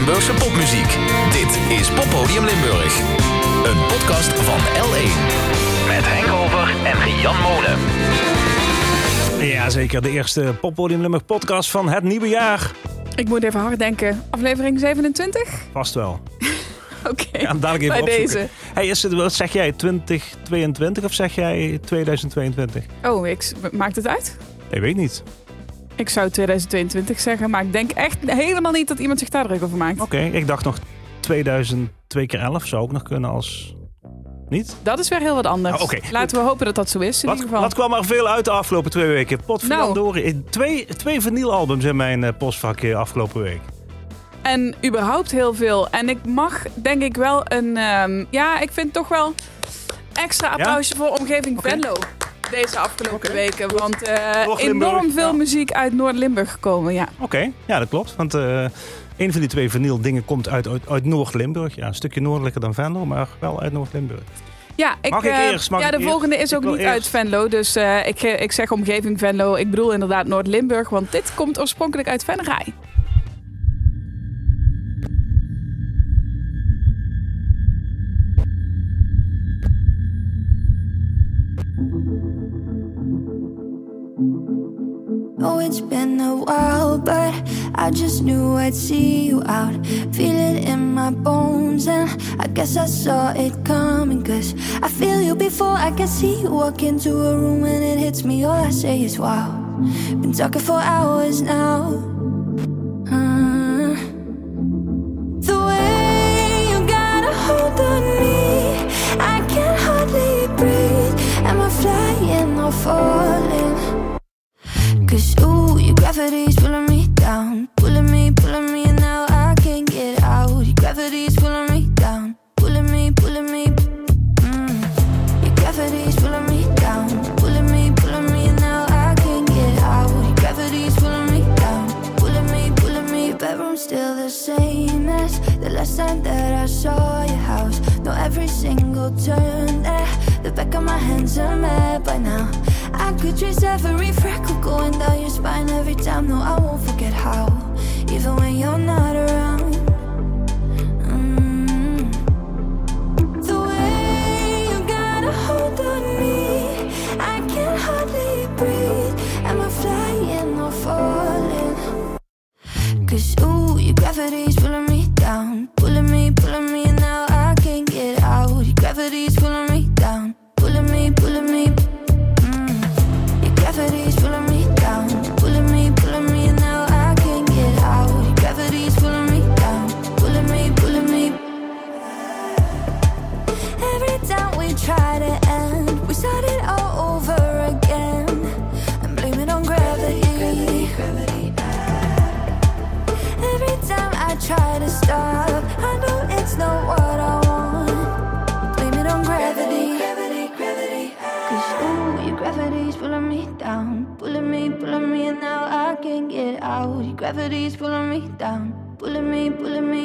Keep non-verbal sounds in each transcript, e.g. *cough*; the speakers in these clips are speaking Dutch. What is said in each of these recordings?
Limburgse popmuziek. Dit is Poppodium Limburg. Een podcast van L1. Met Henk Over en Jan Molen. Ja, zeker. De eerste Poppodium Limburg podcast van het nieuwe jaar. Ik moet even hard denken. Aflevering 27? Vast wel. *laughs* Oké, Ja, dadelijk even bij opzoeken. deze. Hey, is het, wat zeg jij 2022 of zeg jij 2022? Oh, ik, maakt het uit? Ik weet niet. Ik zou 2022 zeggen, maar ik denk echt helemaal niet dat iemand zich daar druk over maakt. Oké, ik dacht nog 2002 keer 11 zou ook nog kunnen als... Niet? Dat is weer heel wat anders. Oh. Laten we hopen dat dat zo is in Wat, ieder geval. wat kwam er veel uit de afgelopen twee weken? Potverdorie. Nou. Twee, twee vinylalbums in mijn eh, postvakje afgelopen week. En überhaupt heel veel. En ik mag denk ik wel een... ehm, ja, ik vind toch wel extra applausje voor Omgeving. Venlo. Deze afgelopen weken. Want eh, enorm veel ja. muziek uit Noord-Limburg gekomen. Ja. Oké, ja dat klopt. Want eh, een van die twee vinyl dingen komt uit, uit, uit Noord-Limburg. Ja, een stukje noordelijker dan Venlo, maar wel uit Noord-Limburg. Ja, ik, Mag ik eh, eerst? Mag ja, ik de eerst? volgende is ook niet eerst. uit Venlo. Dus ik, ik zeg omgeving Venlo. Ik bedoel inderdaad Noord-Limburg. Want dit komt oorspronkelijk uit Venray. It's been a while, but I just knew I'd see you out. Feel it in my bones, and I guess I saw it coming. Cause I feel you before I can see you walk into a room and it hits me. All I say is wow. Been talking for hours now. Your Ooh, your gravity's pulling me out. Your gravity's pulling me down, pulling me, pulling me.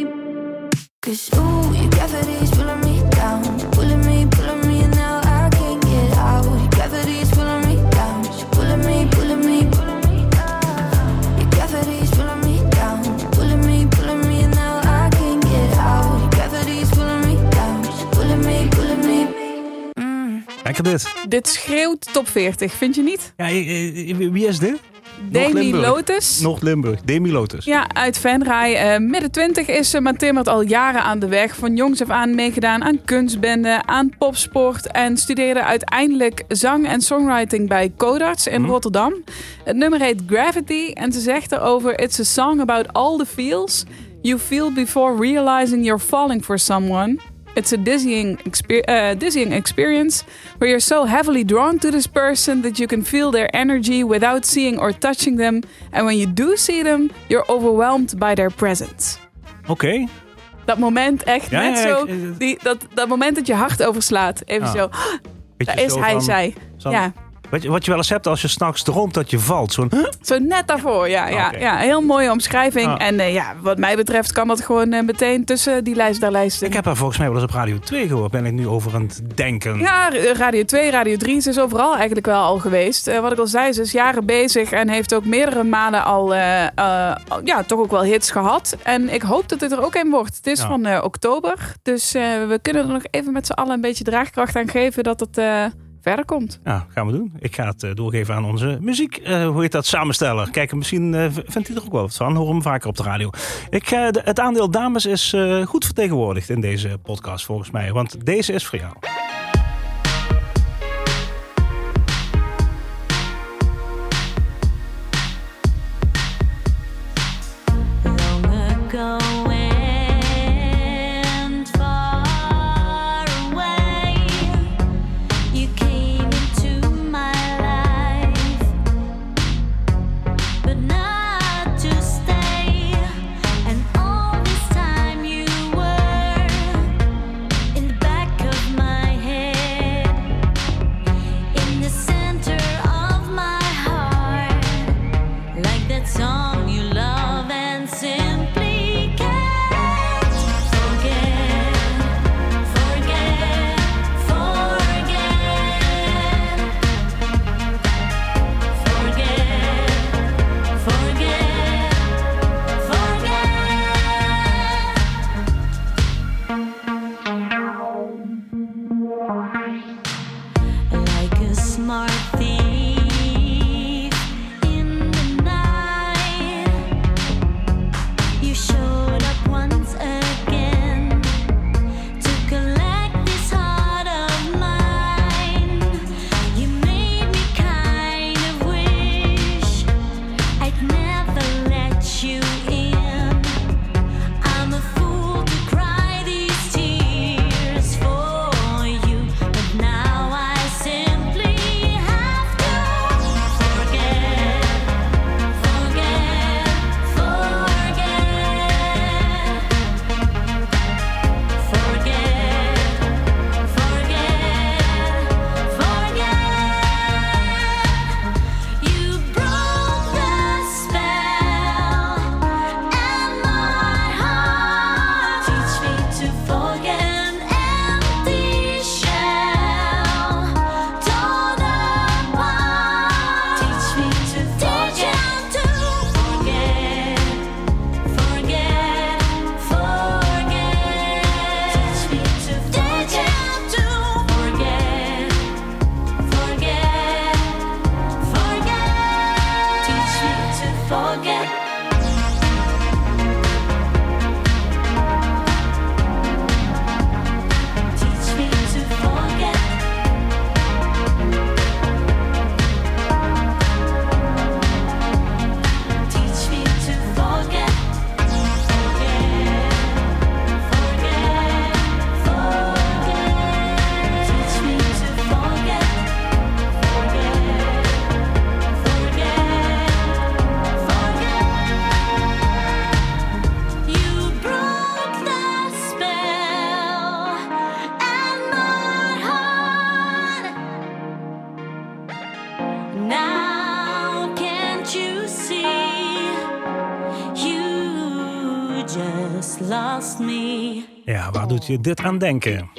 Cause ooh, your gravity's pulling me down, pulling me, pulling me, and now I can't get out. Your gravity's pulling me down, she's pulling me, pulling me, pulling me down. Your gravity's pulling me down, pulling me, pulling me, and now I can't get out. Your gravity's pulling me down, she's pulling me, pulling me. Lekker dit. Dit schreeuwt top 40, vind je niet? Ja, eh, eh, wie is dit? Demi. Lotus. Noord-Limburg. Demi Lotus. Ja, uit Venray. Eh, midden 20 is ze, maar timmert al jaren aan de weg. Van jongs af aan meegedaan aan kunstbenden, aan popsport. En studeerde uiteindelijk zang en songwriting bij Codarts in Mhm. Rotterdam. Het nummer heet Gravity. En ze zegt erover: It's a song about all the feels you feel before realizing you're falling for someone. It's a dizzying, exper- uh, dizzying experience where you're so heavily drawn to this person that you can feel their energy without seeing or touching them. And when you do see them, you're overwhelmed by their presence. Oké. Dat moment echt Ja, net ja, zo. ik- die, dat, dat moment dat je hart overslaat. Even Ah. zo. Daar is hij, van- zij. Ja. Wat je, wat je wel eens hebt als je s'nachts droomt dat je valt. Zo'n... Zo net daarvoor, ja. ja, ja heel mooie omschrijving. Ah. En eh, ja, wat mij betreft kan dat gewoon eh, meteen tussen die lijst daar lijsten. Ik heb haar volgens mij wel eens op Radio 2 gehoord. Ben ik nu over aan het denken. Ja, Radio 2, Radio 3, ze is overal eigenlijk wel al geweest. Eh, wat ik al zei, ze is jaren bezig en heeft ook meerdere malen al eh, eh, ja, toch ook wel hits gehad. En ik hoop dat dit er ook een wordt. Het is Ja. van eh, oktober, dus eh, we kunnen er nog even met z'n allen een beetje draagkracht aan geven dat het eh, verder komt. Ja, gaan we doen. Ik ga het eh, doorgeven aan onze muziek. eh, hoe heet dat? Samensteller. Kijk, misschien eh, vindt hij er ook wel wat van. Hoor hem vaker op de radio. Ik, het aandeel dames is goed vertegenwoordigd in deze podcast volgens mij. Want deze is voor jou. Waar doet je dit aan denken?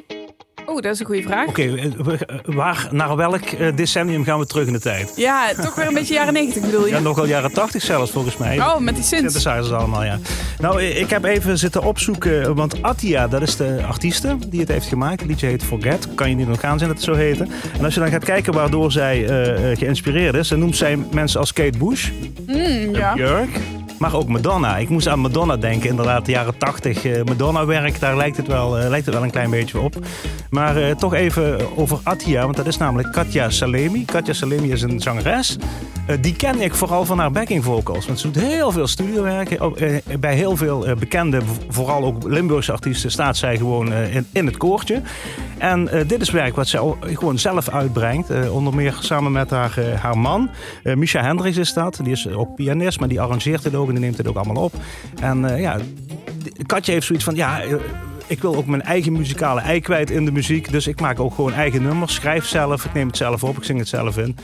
Oeh, dat is een goede vraag. Oké, eh, eh, waar, naar welk eh, decennium gaan we terug in de tijd? Ja, toch weer een beetje jaren 90 bedoel je? Ja, nog wel jaren 80 zelfs volgens mij. Oh, met die synths. Synthesizers allemaal, ja. Nou, ik heb even zitten opzoeken, want Atia, dat is de artieste die het heeft gemaakt. Het liedje heet Forget, kan je niet nog gaan zijn dat het zo heette. En als je dan gaat kijken waardoor zij geïnspireerd is, dan noemt zij mensen als Kate Bush, Mm, ja. Björk, maar ook Madonna. Ik moest aan Madonna denken, inderdaad, de jaren 80 eh, Madonna-werk, daar lijkt het, wel, eh, lijkt het wel een klein beetje op. Maar eh, toch even over Atia, want dat is namelijk Katja Salemi. Katja Salemi is een zangeres. Die ken ik vooral van haar backing vocals. Want ze doet heel veel studiowerk. Bij heel veel bekende, vooral ook Limburgse artiesten, staat zij gewoon in, in het koortje. En dit is werk wat al- gewoon zelf uitbrengt. Onder meer samen met haar, haar man. Misha Hendricks is dat. Die is ook pianist, maar die arrangeert het ook en die neemt het ook allemaal op. En eh, ja, Katja heeft zoiets van, ja, eh, ik wil ook mijn eigen muzikale ei kwijt in de muziek. Dus ik maak ook gewoon eigen nummers. Schrijf zelf, ik neem het zelf op, ik zing het zelf in.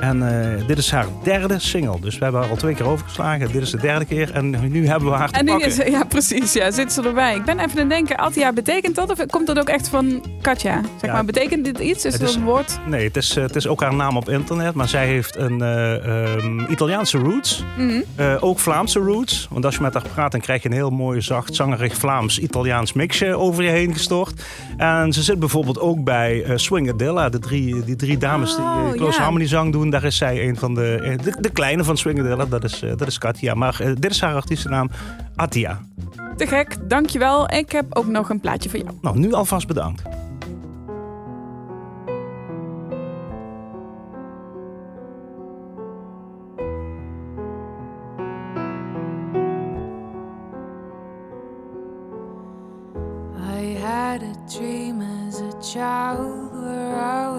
En eh, dit is haar derde single. Dus we hebben haar al twee keer overgeslagen. Dit is de derde keer en nu hebben we haar te En nu pakken. is, ja, precies. Ja, zit ze erbij. Ik ben even aan het denken, Attia, betekent dat? Of komt dat ook echt van Katja? Zeg Ja. maar, betekent dit iets? Is Het is- een woord? Nee, het is, eh, het is ook haar naam op internet. Maar zij heeft een eh, ehm, Italiaanse roots. Mhm. Ook Vlaamse roots. Want als je met haar praat, dan krijg je een heel mooi, zacht, zangerig Vlaams-Italiaans mixje over je heen gestort. En ze zit bijvoorbeeld ook bij Swingadilla. De drie, die drie dames die Oh, Close. Harmony zang doen. Daar is zij een van de, eh, de, de kleine van Swingadilla. Dat is, eh, dat is Katja. Maar eh, dit is haar artiestennaam, Attia. Te gek, dankjewel. Ik heb ook nog een plaatje voor jou. Nou, nu alvast bedankt. I had a dream as a child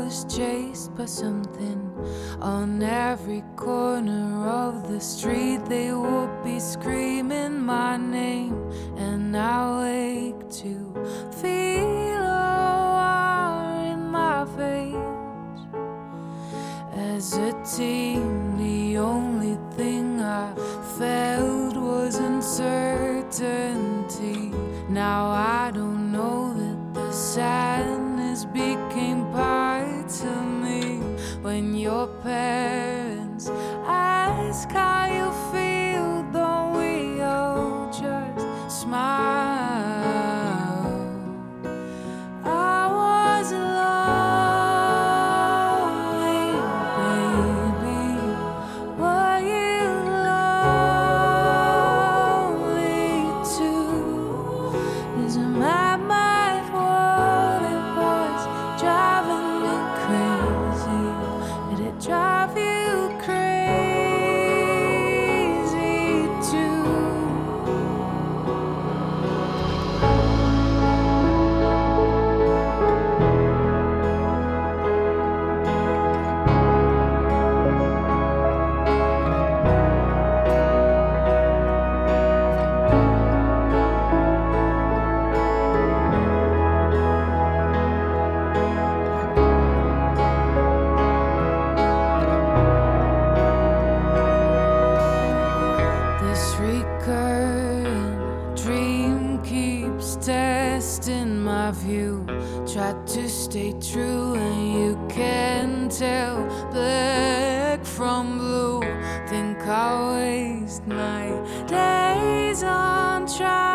was chased by something. On every corner of the street, they would be screaming my name, and I wake to feel a in my veins. As a teen, the only thing I felt was uncertainty. Now I don't know that the sadness your my. Try to stay true, and you can tell black from blue. Think I waste my days on trying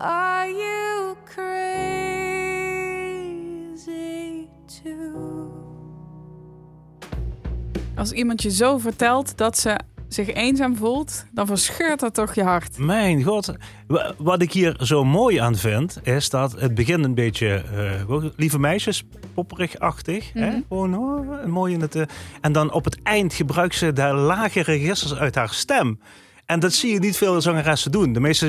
Are you crazy too? Als iemand je zo vertelt dat ze zich eenzaam voelt, dan verscheurt dat toch je hart. Mijn god. Wa- Wat ik hier zo mooi aan vind, is dat het begint een beetje, eh, lieve meisjes, popperig-achtig. hè? Mhm. Gewoon oh, mooi in het. eh, en dan op het eind gebruikt ze de lage registers uit haar stem. En dat zie je niet veel zangeressen doen. De meeste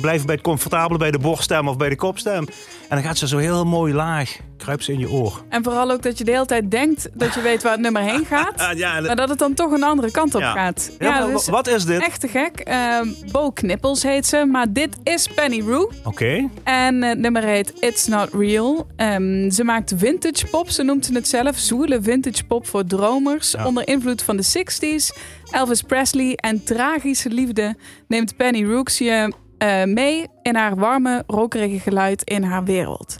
blijven bij het comfortabele, bij de borststem of bij de kopstem. En dan gaat ze zo heel mooi laag, kruipt ze in je oor. En vooral ook dat je de hele tijd denkt dat je weet waar het nummer heen *laughs* gaat. Ja, Maar dat het dan toch een andere kant op Ja. gaat. Ja, is wa- wat is dit? echt te gek. Ehm Bo Knippels heet ze, maar dit is Penny Roo. Oké. En het nummer heet It's Not Real. Ehm, ze maakt vintage pop, ze noemt ze het zelf. Zwoele vintage pop voor dromers. Ja. Onder invloed van de 60s. Elvis Presley en tragische liefde neemt Penny Rooks je eh, mee in haar warme, rokerige geluid in haar wereld.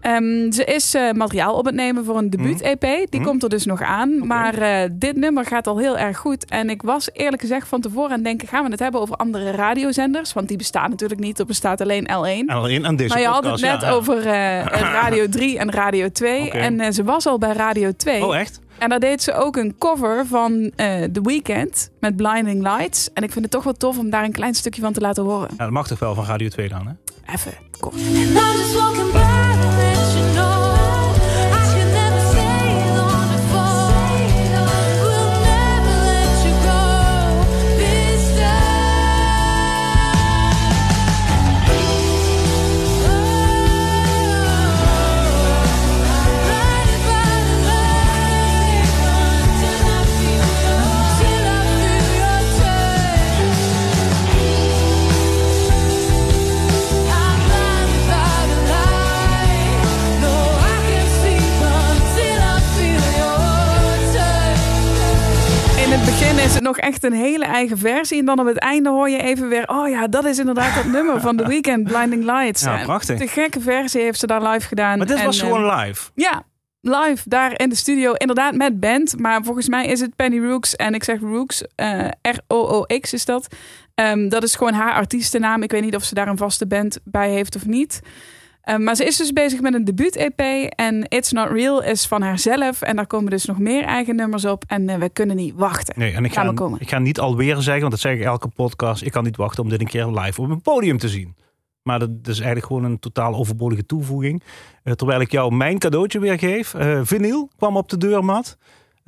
Ehm, ze is eh, materiaal op het nemen voor een debuut-EP. Die Mhm. komt er dus nog aan. Maar eh, dit nummer gaat al heel erg goed. En ik was eerlijk gezegd van tevoren aan het denken... gaan we het hebben over andere radiozenders? Want die bestaan natuurlijk niet. Er bestaat alleen L1. En alleen aan deze Maar je had het net ja. over Radio 3 en Radio 2. Oké. En ze was al bij Radio 2. Oh, echt? En daar deed ze ook een cover van eh The Weeknd met Blinding Lights. En ik vind het toch wel tof om daar een klein stukje van te laten horen. Ja, dat mag toch wel van Radio 2 dan, hè? Even kort. Begin is het nog echt een hele eigen versie. En dan op het einde hoor je even weer... Oh ja, dat is inderdaad dat nummer van The Weeknd, Blinding Lights. Ja, prachtig. De gekke versie heeft ze daar live gedaan. Maar dit En, was gewoon live. Ja, live daar in de studio. Inderdaad met band. Maar volgens mij is het Penny Rooks. En ik zeg Rooks. eh, R-O-O-X is dat. Ehm, dat is gewoon haar artiestennaam. Ik weet niet of ze daar een vaste band bij heeft of niet. Ehm, maar ze is dus bezig met een debuut-EP. En It's Not Real is van haarzelf. En daar komen dus nog meer eigen nummers op. En eh, we kunnen niet wachten. Nee, en ik ga, komen. ik ga niet alweer zeggen, want dat zeg ik elke podcast. Ik kan niet wachten om dit een keer live op een podium te zien. Maar dat is eigenlijk gewoon een totaal overbodige toevoeging. Eh, terwijl ik jou mijn cadeautje weer geef. Eh vinyl kwam op de deurmat.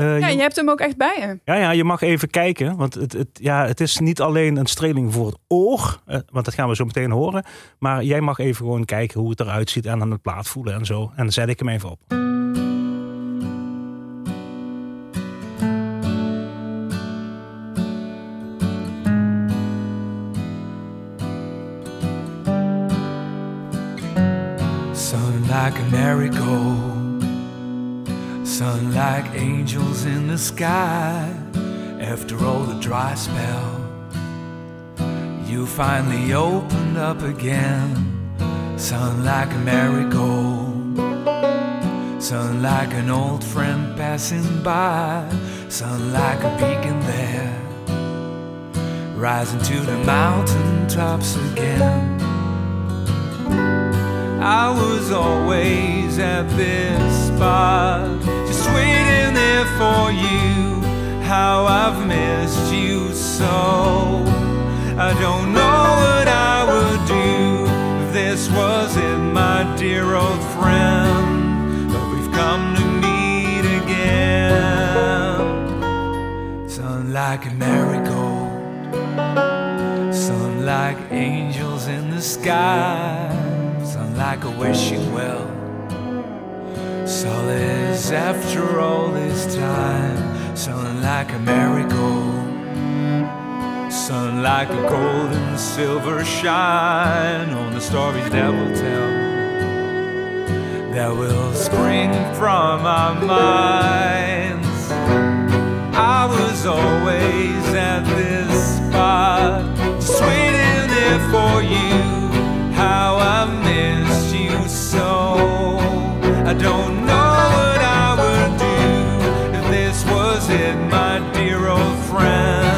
Eh, Ja, je- je hebt hem ook echt bij je. Ja, ja, je mag even kijken. Want het, het, ja, het is niet alleen een streling voor het oor. eh, want dat gaan we zo meteen horen. Maar jij mag even gewoon kijken hoe het eruit ziet. En aan het plaat voelen en zo. En dan zet ik hem even op. Sun like a sun like angels in the sky. After all the dry spell, you finally opened up again. Sun like a marigold, sun like an old friend passing by, sun like a beacon there, rising to the mountain tops again. I was always at this spot, for you. How I've missed you so. I don't know what I would do this wasn't my dear old friend. But we've come to meet again. Sun like a marigold, sun like angels in the sky, sun like a wishing well. Solace after all this time, sun like a marigold, sun like a gold and silver shine on the stories that will tell, that will spring from our minds. I was always at this spot, just waiting there for you. How I missed you so. Don't know what I would do if this wasn't my dear old friend.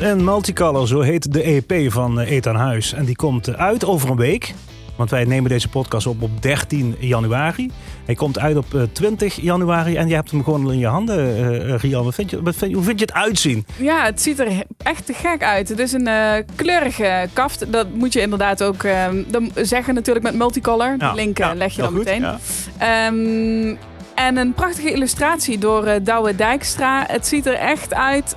In Multicolor, zo heet de EP van eh, Ethan Huis. En die komt eh, uit over een week. Want wij nemen deze podcast op op 13 januari. Hij komt uit op eh, 20 januari en je hebt hem gewoon in je handen, eh, eh, Rian. Wat vind je, wat vind hoe vind je het uitzien? Ja, het ziet er echt te gek uit. Het is een eh, kleurige kaft. Dat moet je inderdaad ook eh, dan zeggen natuurlijk met multicolor. Ja, De link eh, ja, leg je dan goed, meteen. ja. Ehm, en een prachtige illustratie door eh Douwe Dijkstra. Het ziet er echt uit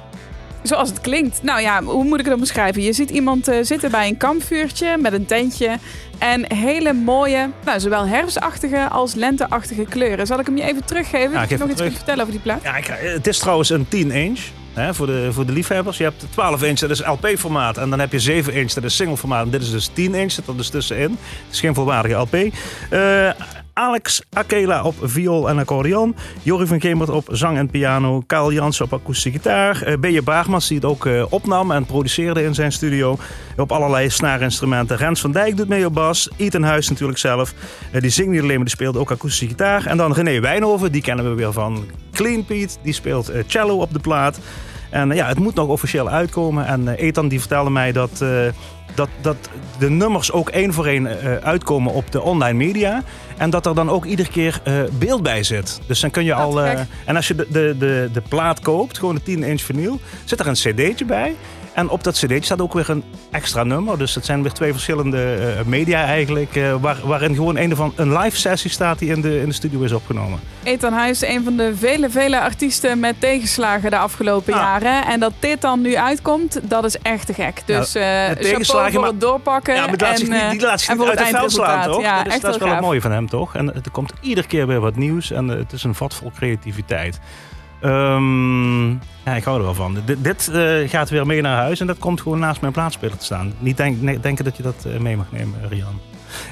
zoals het klinkt. Nou ja, hoe moet ik het omschrijven? Je ziet iemand eh, zitten bij een kampvuurtje met een tentje. En hele mooie, nou, zowel herfstachtige als lenteachtige kleuren. Zal ik hem je even teruggeven? Ja, je geef nog iets terug. kunt vertellen over die plaat? Ja, ik- het is trouwens een 10 inch. Hè, voor, de, voor de liefhebbers. Je hebt 12 inch, dat is LP-formaat. En dan heb je 7 inch, dat is single-formaat. En dit is dus 10 inch, dat er dus tussenin. Het is geen volwaardige LP. Eh, Alex Akela op viool en accordeon. Jorrie van Gemert op zang en piano. Karel Jansen op akoestische gitaar. Eh B.J. Baagmans die het ook eh, opnam en produceerde in zijn studio. Op allerlei snaarinstrumenten. Rens van Dijk doet mee op bas. Ethan Huis natuurlijk zelf. Eh, die zingt niet alleen, maar die speelt ook akoestische gitaar. En dan René Wijnhoven, die kennen we weer van Clean Pete. Die speelt cello op de plaat. En ja, het moet nog officieel uitkomen. En Ethan die vertelde mij dat, dat, dat de nummers ook één voor één uitkomen op de online media. En dat er dan ook iedere keer eh, beeld bij zit. Dus dan kun je al. eh, en als je de, de, de, de plaat koopt, gewoon de 10 inch vinyl, zit er een cd'tje bij. En op dat cd'tje staat ook weer een extra nummer. Dus het zijn weer twee verschillende eh, media eigenlijk. eh, waar, waarin gewoon een, van, een live sessie staat die in de, in de studio is opgenomen. Ethan Huis, een van de vele, vele artiesten met tegenslagen de afgelopen Ja. jaren. En dat dit dan nu uitkomt, dat is echt te gek. Dus chapeau tegenslagen, voor maar- het doorpakken. Ja, maar dat laat en, zich niet, die laat zich niet uit het veld slaan, toch? Ja, dat is, echt dat is heel wel het mooie van hem, toch? En er komt iedere keer weer wat nieuws. En het is een vat vol creativiteit. Ehm, ja, ik hou er wel van. Dit, dit eh, gaat weer mee naar huis. En dat komt gewoon naast mijn plaatspeler te staan. Niet denk, nee, denken dat je dat eh, mee mag nemen, Rian.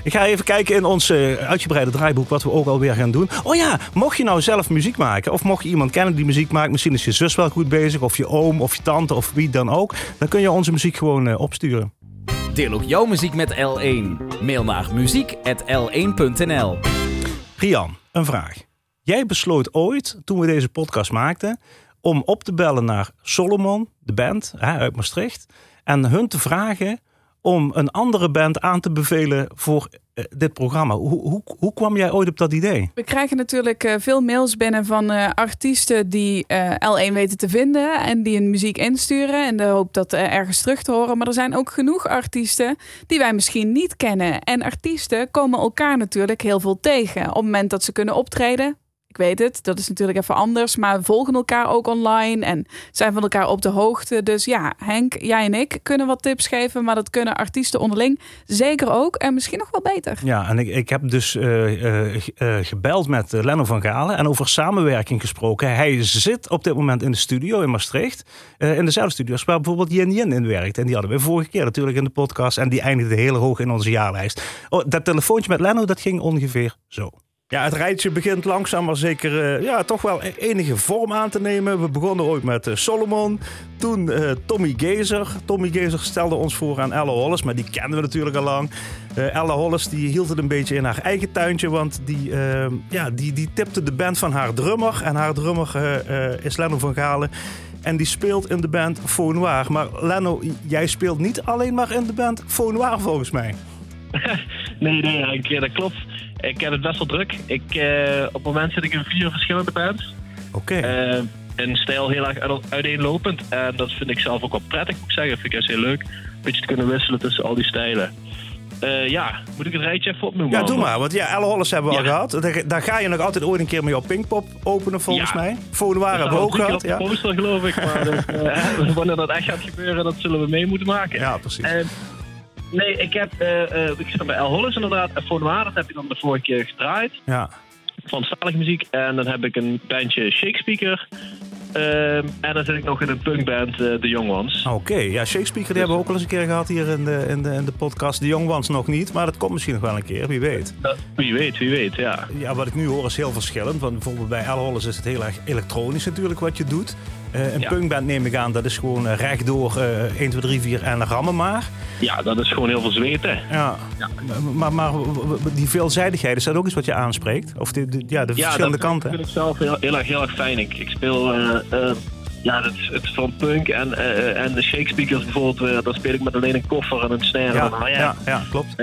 Ik ga even kijken in ons eh, uitgebreide draaiboek wat we ook alweer gaan doen. Oh ja, mocht je nou zelf muziek maken, of mocht je iemand kennen die muziek maakt, misschien is je zus wel goed bezig, of je oom, of je tante, of wie dan ook, dan kun je onze muziek gewoon opsturen. Deel ook jouw muziek met L1. Mail naar muziek.l1.nl Rian, een vraag. Jij besloot ooit, toen we deze podcast maakten, om op te bellen naar Solomon, de band hè, uit Maastricht, en hun te vragen om een andere band aan te bevelen voor eh, dit programma. Hoe, hoe, kwam jij ooit op dat idee? We krijgen natuurlijk eh, veel mails binnen van eh, artiesten die eh, L1 weten te vinden en die hun muziek insturen in de hoop dat ergens terug te horen. Maar er zijn ook genoeg artiesten die wij misschien niet kennen. En artiesten komen elkaar natuurlijk heel veel tegen. Op het moment dat ze kunnen optreden. Ik weet het, dat is natuurlijk even anders. Maar we volgen elkaar ook online en zijn van elkaar op de hoogte. Dus ja, Henk, jij en ik kunnen wat tips geven. Maar dat kunnen artiesten onderling zeker ook. En misschien nog wel beter. Ja, en ik, ik heb dus eh, eh, eh, gebeld met eh, Lenno van Galen en over samenwerking gesproken. Hij zit op dit moment in de studio in Maastricht. in dezelfde studio's waar bijvoorbeeld Yin Yin in werkt. En die hadden we vorige keer natuurlijk in de podcast. En die eindigde heel hoog in onze jaarlijst. Oh, dat telefoontje met Lenno, dat ging ongeveer zo. Ja, het rijtje begint langzaam maar zeker eh, ja, toch wel enige vorm aan te nemen. We begonnen ooit met eh, Solomon. Toen eh, Tommy Gezer. Tommy Gezer stelde ons voor aan Ella Hollis, maar die kennen we natuurlijk al lang. Ella Hollis die hield het een beetje in haar eigen tuintje, want die, eh, ja, die, die tipte de band van haar drummer. En haar drummer is Lenno van Galen. En die speelt in de band Faux Noir. Maar Lenno, jij speelt niet alleen maar in de band Faux Noir volgens mij. *laughs* Nee, nee, dat klopt. Ik heb het best wel druk. Ik, eh, op het moment zit ik in vier verschillende bands. Oké. Eh, in stijl heel erg uit- uiteenlopend. En dat vind ik zelf ook wel prettig, moet ik zeggen. vind ik echt heel leuk. Een beetje te kunnen wisselen tussen al die stijlen. Eh, ja, moet ik het rijtje even opnoemen? Ja, doe maar. Want ja, Elle Hollis hebben we al gehad. Daar, daar ga je nog altijd ooit een keer mee op Pinkpop openen, volgens Ja. mij. Noir Er hebben we ook gehad. Ja. poster, geloof ik. Maar dus, *laughs* eh, wanneer dat echt gaat gebeuren, dat zullen we mee moeten maken. ja, precies. Eh, nee, ik heb... eh, eh, ik zit bij El Hollis inderdaad. En voor Noir, dat heb je dan de vorige keer gedraaid. Ja. van Stalige muziek. En dan heb ik een bandje Shakespeare. Ehm, en dan zit ik nog in een punkband, eh The Young Ones. Oké, ja, Shakespeare die hebben we ook al eens een keer gehad hier in de, in de, in de podcast. De Young Ones nog niet, maar dat komt misschien nog wel een keer, wie weet. Wie weet, wie weet, ja. Ja, wat ik nu hoor is heel verschillend. Want bijvoorbeeld bij Elle Hollis is het heel erg elektronisch natuurlijk wat je doet. Eh, een Ja. punkband neem ik aan, dat is gewoon eh, rechtdoor eh 1, 2, 3, 4 en rammen maar. Ja, dat is gewoon heel veel zweten. Ja. Maar, maar w- die veelzijdigheid, is dat ook iets wat je aanspreekt? Of de, de- ja, de Ja, verschillende dat kanten? vind ik zelf heel, heel, erg, heel erg fijn. Ik, ik speel eh, ja, het, het van punk en, en de shakespeakers bijvoorbeeld. dan speel ik met alleen een koffer en een snare. Ja, en ja, ja, klopt.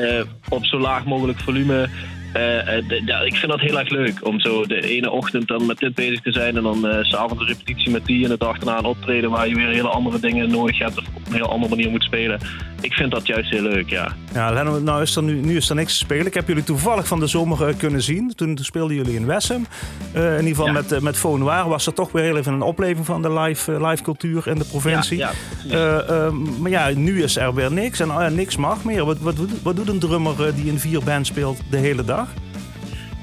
op zo laag mogelijk volume. Eh, eh, ik vind dat heel erg leuk om zo de ene ochtend dan met dit bezig te zijn en dan eh, s s'avonds een repetitie met die en de dag daarna een optreden waar je weer hele andere dingen nodig hebt of op een heel andere manier moet spelen. Ik vind dat juist heel leuk, ja. Ja, Lenno, nou is er nu, nu is er niks te spelen. Ik heb jullie toevallig van de zomer kunnen zien. Toen, speelden jullie in Wessem. In ieder geval met, met Waar was er toch weer heel even een opleving van de live, live cultuur in de provincie. Maar ja, nu is er weer niks en niks mag meer. Wat, wat, doet- wat doet een drummer die in vier bands speelt de hele dag?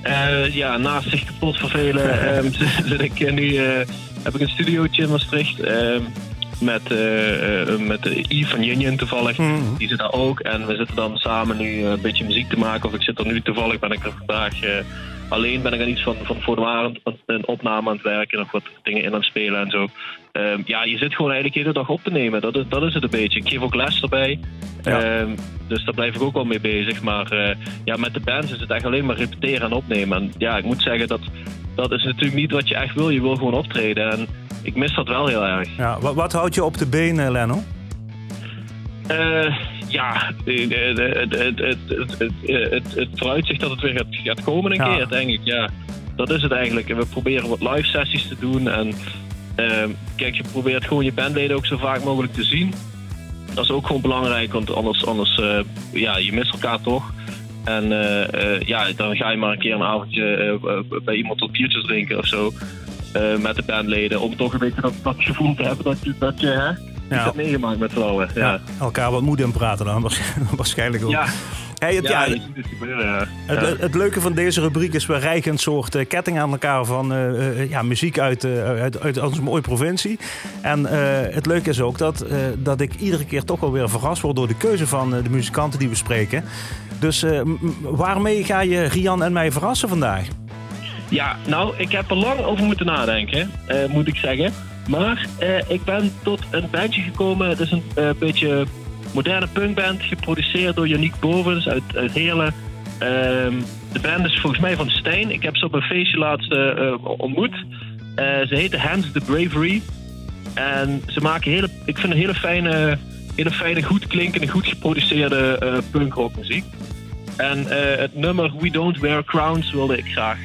Eh, ja, naast zich kapot vervelen *laughs* ehm, *laughs* zit, ik eh, nu, eh, heb ik een studiootje in Maastricht ehm, met, eh, met I van Union toevallig. Mhm. Die zit daar ook en we zitten dan samen nu een beetje muziek te maken. Of ik zit er nu toevallig, ben ik er vandaag alleen, ben ik aan iets van, van voor de waren een opname aan het werken. Nog wat dingen in aan het spelen en zo. Ehm, ja, je zit gewoon eigenlijk de hele dag op te nemen. Dat is, dat is het een beetje. Ik geef ook les erbij. Ja. Ehm, dus daar blijf ik ook wel mee bezig. Maar eh, ja, met de bands is het echt alleen maar repeteren en opnemen. En ja, ik moet zeggen, dat, dat is natuurlijk niet wat je echt wil. Je wil gewoon optreden. En ik mis dat wel heel erg. Ja, wat, wat houdt je op de benen, Lenno? Eh, ja, het, vooruitzicht dat het weer gaat, gaat komen een Ja. keer, denk ik. Ja, dat is het eigenlijk. En we proberen wat live sessies te doen. En ehm, kijk, je probeert gewoon je bandleden ook zo vaak mogelijk te zien. Dat is ook gewoon belangrijk, want anders, anders eh, ja, je mist elkaar toch. En eh, eh, ja, dan ga je maar een keer een avondje bij iemand tot biertjes drinken of zo. met de bandleden. Om toch een beetje dat, dat gevoel te hebben dat je, dat je hè, iets hebt meegemaakt met allen. Ja. Ja. Elkaar wat moed in praten dan *laughs* waarsch- waarschijnlijk ook. Ja. Hey, het, ja, Ja, ziet het. Ja. Het, Ja. leuke van deze rubriek is, we rijgen een soort eh, ketting aan elkaar van eh, eh, ja, muziek uit, uit, uit onze mooie provincie. En het leuke is ook dat, dat ik iedere keer toch wel weer verrast word door de keuze van de muzikanten die we spreken. Dus waarmee ga je Rian en mij verrassen vandaag? Ja, nou, ik heb er lang over moeten nadenken, moet ik zeggen. Maar eh, ik ben tot een bandje gekomen. Het is een eh, beetje moderne punkband, geproduceerd door Yannick Bovens uit, uit Heerlen. Ehm, de band is volgens mij van Stijn. Ik heb ze op een feestje laatst eh, ontmoet. Ze heten Hands the Bravery. En ze maken hele, ik vind een hele fijne, hele fijne goed klinkende, goed geproduceerde eh punkrockmuziek. En het nummer We Don't Wear Crowns wilde ik graag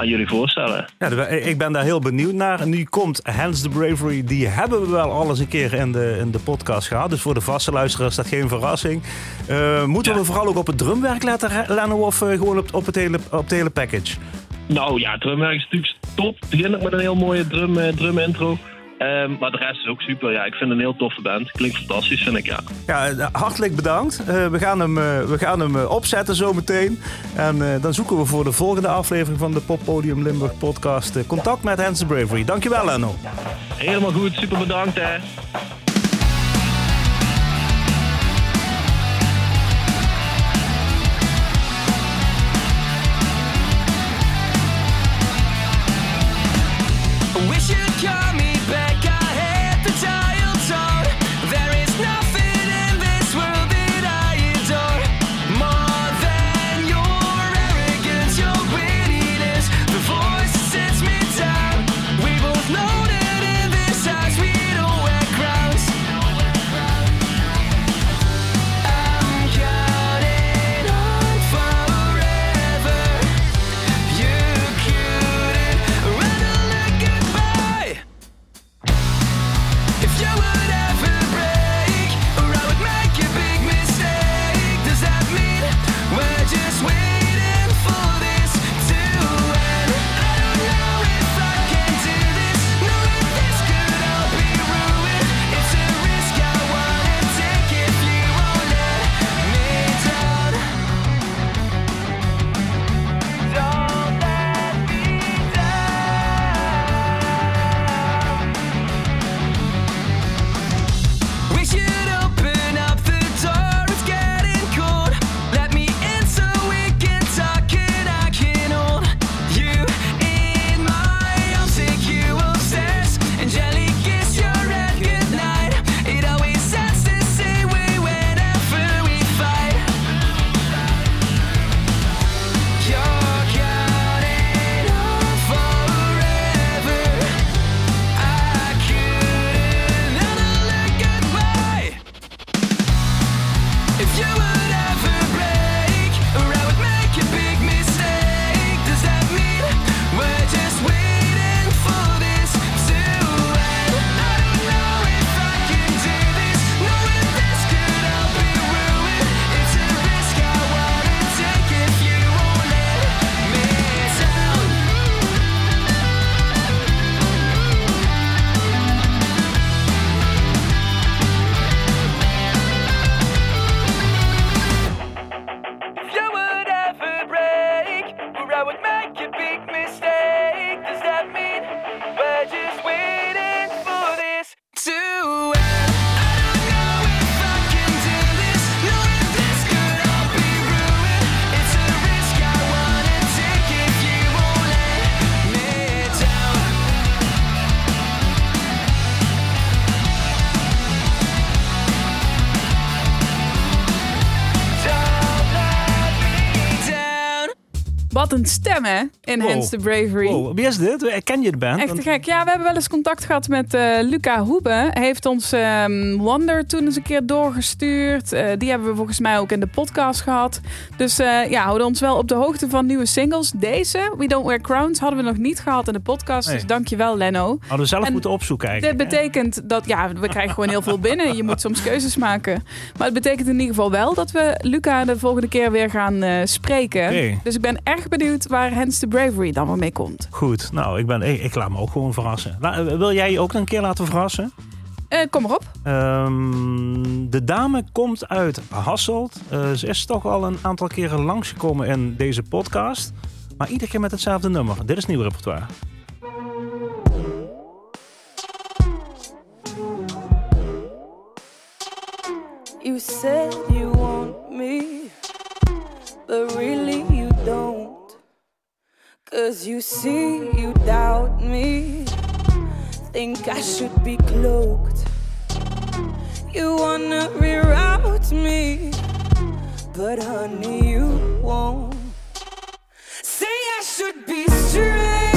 aan jullie voorstellen. Ja, de- ik ben daar heel benieuwd naar. Nu komt Hands the Bravery. Die hebben we wel al eens een keer in de, in de podcast gehad. Dus voor de vaste luisteraars is dat geen verrassing. Eh, moeten Ja. we vooral ook op het drumwerk laten rennen of eh, gewoon op, op, het hele, op het hele package? Nou ja, drumwerk is natuurlijk top. Ook met een heel mooie drum, eh, drum intro. Ehm, maar de rest is ook super. Ja, ik vind het een heel toffe band. Klinkt fantastisch, vind ik, ja. Ja, eh, hartelijk bedankt. Eh, we gaan hem, eh, we gaan hem opzetten zometeen. En eh, dan zoeken we voor de volgende aflevering van de Poppodium Limburg podcast contact met Hans Bravery. Dankjewel, Lenno. Helemaal goed, super bedankt hè. Wish you'd call If you were stem, hè? In Wow. Hence the Bravery. Wow, wie is dit? Ken je de band? Echt te gek. Ja, we hebben wel eens contact gehad met eh, Luca Hoebe. Hij heeft ons ehm, Wonder toen eens een keer doorgestuurd. Eh, die hebben we volgens mij ook in de podcast gehad. Dus eh, ja, houden ons wel op de hoogte van nieuwe singles. Deze, We Don't Wear Crowns, hadden we nog niet gehad in de podcast. Nee. Dus dankjewel, Lenno. Hadden we zelf En moeten opzoeken Dit eigenlijk. hè? betekent dat, ja, we krijgen gewoon heel veel binnen. Je moet soms keuzes maken. Maar het betekent in ieder geval wel dat we Luca de volgende keer weer gaan spreken. Dus ik ben erg benieuwd waar Hence the Bravery dan wel mee komt. Goed, nou, ik, ben, ik, ik laat me ook gewoon verrassen. La- eh, wil jij je ook een keer laten verrassen? Eh, kom maar op. Ehm, de dame komt uit Hasselt. Eh, ze is toch al een aantal keren langsgekomen in deze podcast. Maar iedere keer met hetzelfde nummer. Dit is nieuw repertoire. You said you want me, but really. Cause you see, you doubt me. Think I should be cloaked. You wanna reroute me, but honey, you won't. Say I should be straight.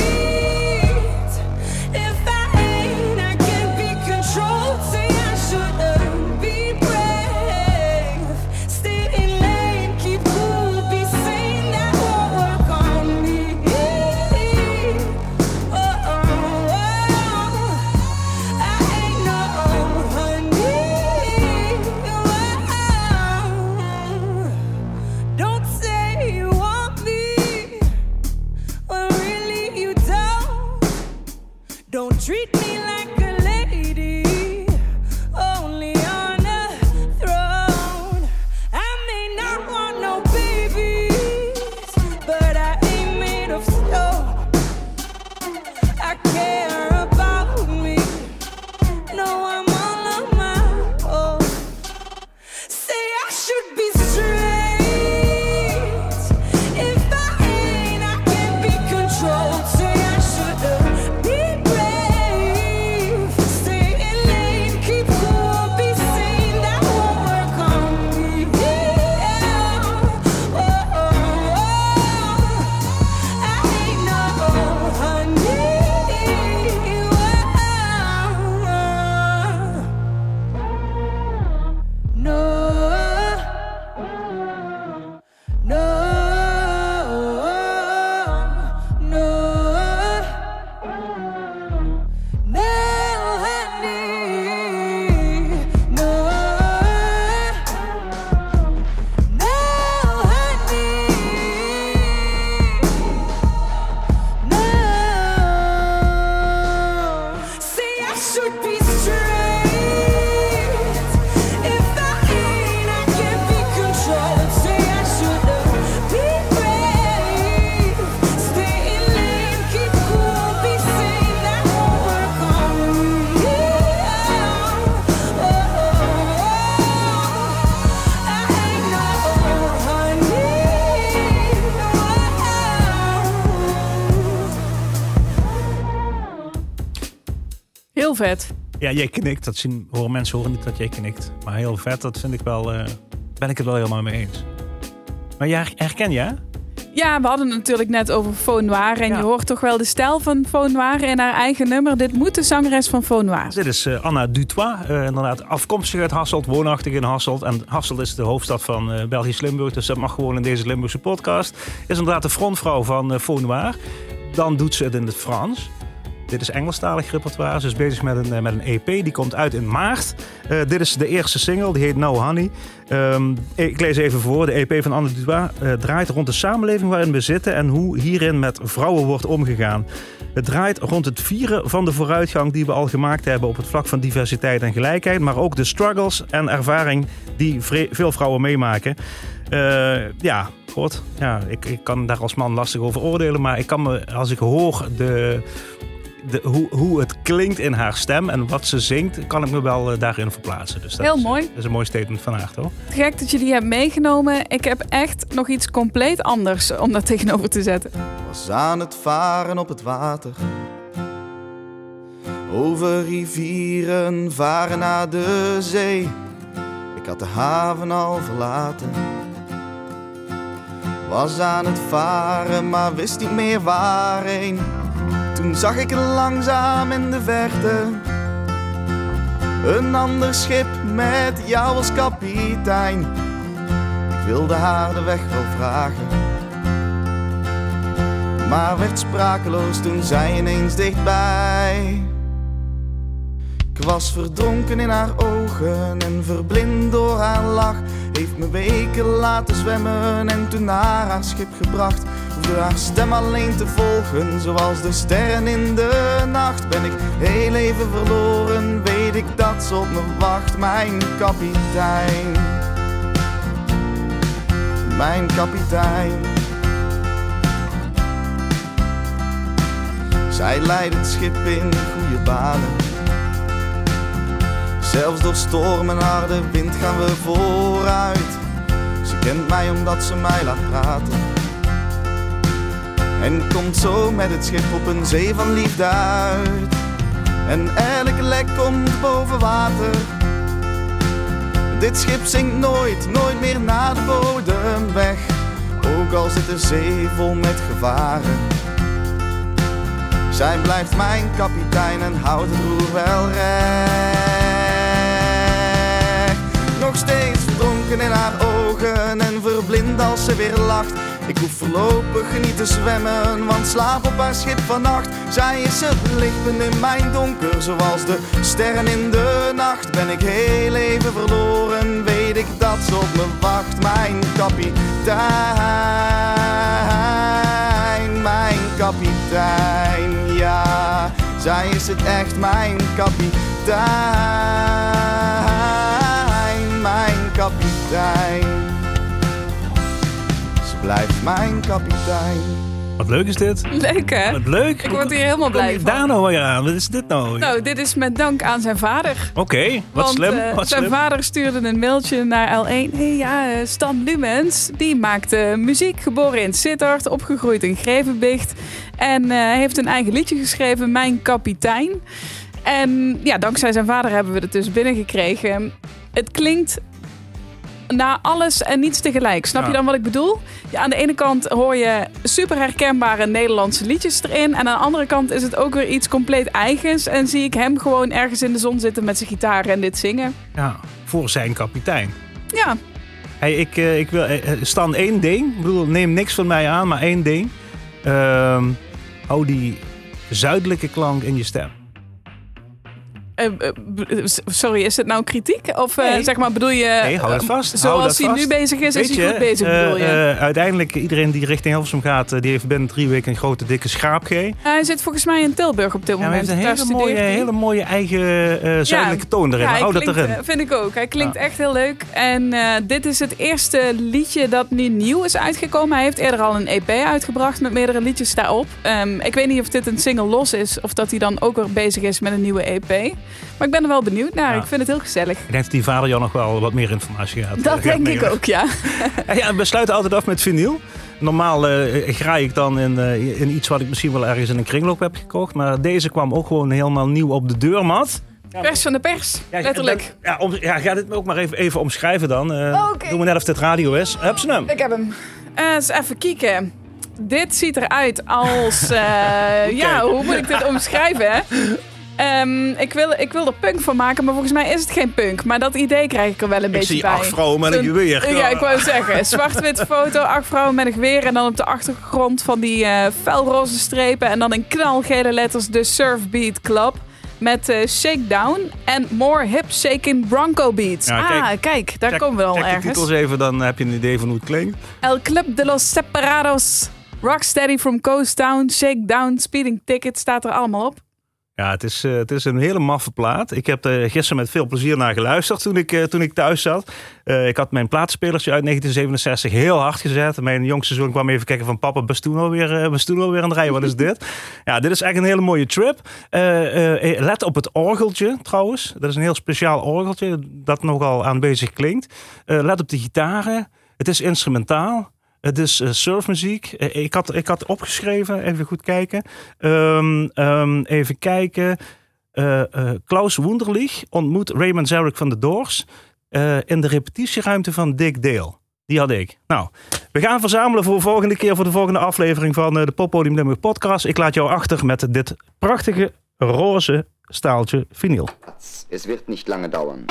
Heel vet. Ja, jij knikt. Dat zien, horen mensen horen niet dat jij knikt. Maar heel vet, dat vind ik wel... eh, ben ik het wel helemaal mee eens. Maar jij herken je, hè? Ja, we hadden het natuurlijk net over Faune Noir. En Ja. je hoort toch wel de stijl van Faune Noir in haar eigen nummer. Dit moet de zangeres van Faune Noir. Dit is eh, Anna Dutois, eh, inderdaad afkomstig uit Hasselt, woonachtig in Hasselt. En Hasselt is de hoofdstad van eh, Belgisch Limburg, dus dat mag gewoon in deze Limburgse podcast. Is inderdaad de frontvrouw van uh, Faune Noir. Dan doet ze het in het Frans. Dit is Engelstalig repertoire. Ze is bezig met een, eh, met een EP, die komt uit in maart. Eh, dit is de eerste single, die heet No Honey. Ehm, ik lees even voor. De EP van Anna Dutois eh, draait rond de samenleving waarin we zitten... en hoe hierin met vrouwen wordt omgegaan. Het draait rond het vieren van de vooruitgang die we al gemaakt hebben op het vlak van diversiteit en gelijkheid, maar ook de struggles en ervaring die veel vrouwen meemaken. Ja, god, ja, ik, ik kan daar als man lastig over oordelen, maar ik kan me, als ik hoor de, de, hoe, hoe het klinkt in haar stem en wat ze zingt, kan ik me wel eh, daarin verplaatsen. Dus dat Heel is, mooi. Dat is een mooi statement van haar, toch? Gek dat je die hebt meegenomen. Ik heb echt nog iets compleet anders om daar tegenover te zetten. was aan het varen op het water. Over rivieren varen naar de zee. Ik had de haven al verlaten. Was aan het varen, maar wist niet meer waarheen. Toen zag ik langzaam in de verte een ander schip met jou als kapitein. Ik wilde haar de weg wel vragen, maar werd sprakeloos toen zij ineens dichtbij. Ik was verdronken in haar ogen en verblind door haar lach. Heeft me weken laten zwemmen en toen naar haar schip gebracht. Hoefde haar stem alleen te volgen, zoals de sterren in de nacht. Ben ik heel even verloren, weet ik dat ze op me wacht, mijn kapitein. Mijn kapitein. Zij leidt het schip in goede banen. Zelfs door storm en harde wind gaan we vooruit. Ze kent mij omdat ze mij laat praten. En komt zo met het schip op een zee van liefde uit. En elk lek komt boven water. Dit schip zinkt nooit, nooit meer naar de bodem weg. Ook al zit de zee vol met gevaren. Zij blijft mijn kapitein en houdt het roer wel recht. Nog steeds verdronken in haar ogen en verblind als ze weer lacht. Ik hoef voorlopig niet te zwemmen, want slaap op haar schip vannacht. Zij is het lichtpunt in mijn donker, zoals de sterren in de nacht. Ben ik heel even verloren, weet ik dat ze op me wacht. Mijn kapitein, mijn kapitein, ja. Zij is het echt, mijn kapitein, mijn kapitein. Ze blijft mijn kapitein. Wat leuk is dit? Leuk hè? Wat leuk. Ik word hier helemaal blij van. Daar nou weer aan. Wat is dit nou? Nou, dit is met dank aan zijn vader. Oké, wat Want, slim. wat zijn slim. vader stuurde een mailtje naar L1. Hey, ja, eh, Stan Lumens, die maakte muziek, geboren in Sittard, opgegroeid in Grevenbicht. En eh, hij heeft een eigen liedje geschreven, Mijn Kapitein. En ja, dankzij zijn vader hebben we het dus binnengekregen. Het klinkt naar alles en niets tegelijk. Snap je dan wat ik bedoel? Ja, aan de ene kant hoor je super herkenbare Nederlandse liedjes erin. En aan de andere kant is het ook weer iets compleet eigens. En zie ik hem gewoon ergens in de zon zitten met zijn gitaar en dit zingen. Ja, voor zijn kapitein. Ja, Hey, ik, eh, ik wil, eh, eh, Stan, één ding. Ik bedoel, neem niks van mij aan, maar één ding. Ehm, hou die zuidelijke klank in je stem. Eh, eh, b- sorry, is het nou kritiek? Of eh, Nee. zeg maar, bedoel je... Nee, hou het eh, vast. Hou Zoals dat hij vast. nu bezig is, is hij je, goed bezig, eh, bedoel je? eh, uiteindelijk, iedereen die richting Hilversum gaat, eh, die heeft binnen drie weken een grote dikke schaap ge. hij zit volgens mij in Tilburg op dit Ja, moment. hij heeft een hele mooie, hele mooie eigen eh, zuidelijke toon erin. Ja, Hou dat erin. eh, Vind ik ook. Hij klinkt echt heel leuk. En eh, dit is het eerste liedje dat nu nieuw is uitgekomen. Hij heeft eerder al een EP uitgebracht met meerdere liedjes daarop. Ehm, ik weet niet of dit een single los is of dat hij dan ook weer bezig is met een nieuwe EP. Maar ik ben er wel benieuwd naar. Ja. Ik vind het heel gezellig. Ik denk dat die vader jou nog wel wat meer informatie gaat. eh, Dat gaat denk ik ook, ja. Ja, *laughs* ja, we sluiten altijd af met vinyl. Normaal eh graai ik dan in, eh, in iets wat ik misschien wel ergens in een kringloop heb gekocht. Maar deze kwam ook gewoon helemaal nieuw op de deurmat. Pers van de pers, Ja, letterlijk. Ja, om, ja, ga dit ook maar even, even omschrijven dan. Eh Oh, Oké. Doe maar net of dit radio is. Heb ze hem? Ik heb hem. Eh, eens even kijken. Dit ziet eruit als... eh, *laughs* ja, hoe moet ik dit omschrijven? hè? *laughs* Ehm, ik, wil, ik wil er punk van maken, maar volgens mij is het geen punk. Maar dat idee krijg ik er wel een Ik beetje zie bij. acht vrouwen met een geweer. Ja, ik wou zeggen. Zwart-wit *laughs* foto, acht vrouwen met een geweer. En dan op de achtergrond van die eh felroze strepen. En dan in knalgele letters de Surfbeat Club. Met eh, Shakedown en More Hip Shaking Bronco Beats. Ja, ah, kijk. daar Check- komen we al check de ergens. titels even, dan heb je een idee van hoe het klinkt. El Club de los Separados. Rocksteady from Coast Town. Shakedown. Speeding Ticket staat er allemaal op. Ja, het is, eh, het is een hele maffe plaat. Ik heb er gisteren met veel plezier naar geluisterd toen ik, eh, toen ik thuis zat. Eh, ik had mijn plaatspelertje uit 1967 heel hard gezet. Mijn jongste zoon kwam even kijken van papa, Bastuno weer, weer aan het rijden. Wat is dit? *laughs* ja, dit is echt een hele mooie trip. Let op het orgeltje trouwens. Dat is een heel speciaal orgeltje dat nogal aanwezig klinkt. Let op de gitaren. Het is instrumentaal. Het is eh, surfmuziek. Eh, ik, had, ik had opgeschreven, even goed kijken. Ehm, ehm, even kijken. Eh, eh, Klaus Wunderlich ontmoet Raymond Zarek van de Doors eh, in de repetitieruimte van Dick Dale. Die had ik. Nou, we gaan verzamelen voor de volgende keer, voor de volgende aflevering van eh, de Poppodium Limburg podcast. Ik laat jou achter met dit prachtige roze staaltje vinyl. Es wird nicht lange dauern.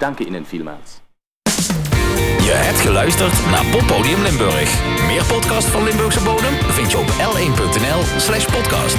Danke Ihnen vielmals. Je hebt geluisterd naar Poppodium Limburg. Meer podcast van Limburgse bodem vind je op l1.nl slash podcast.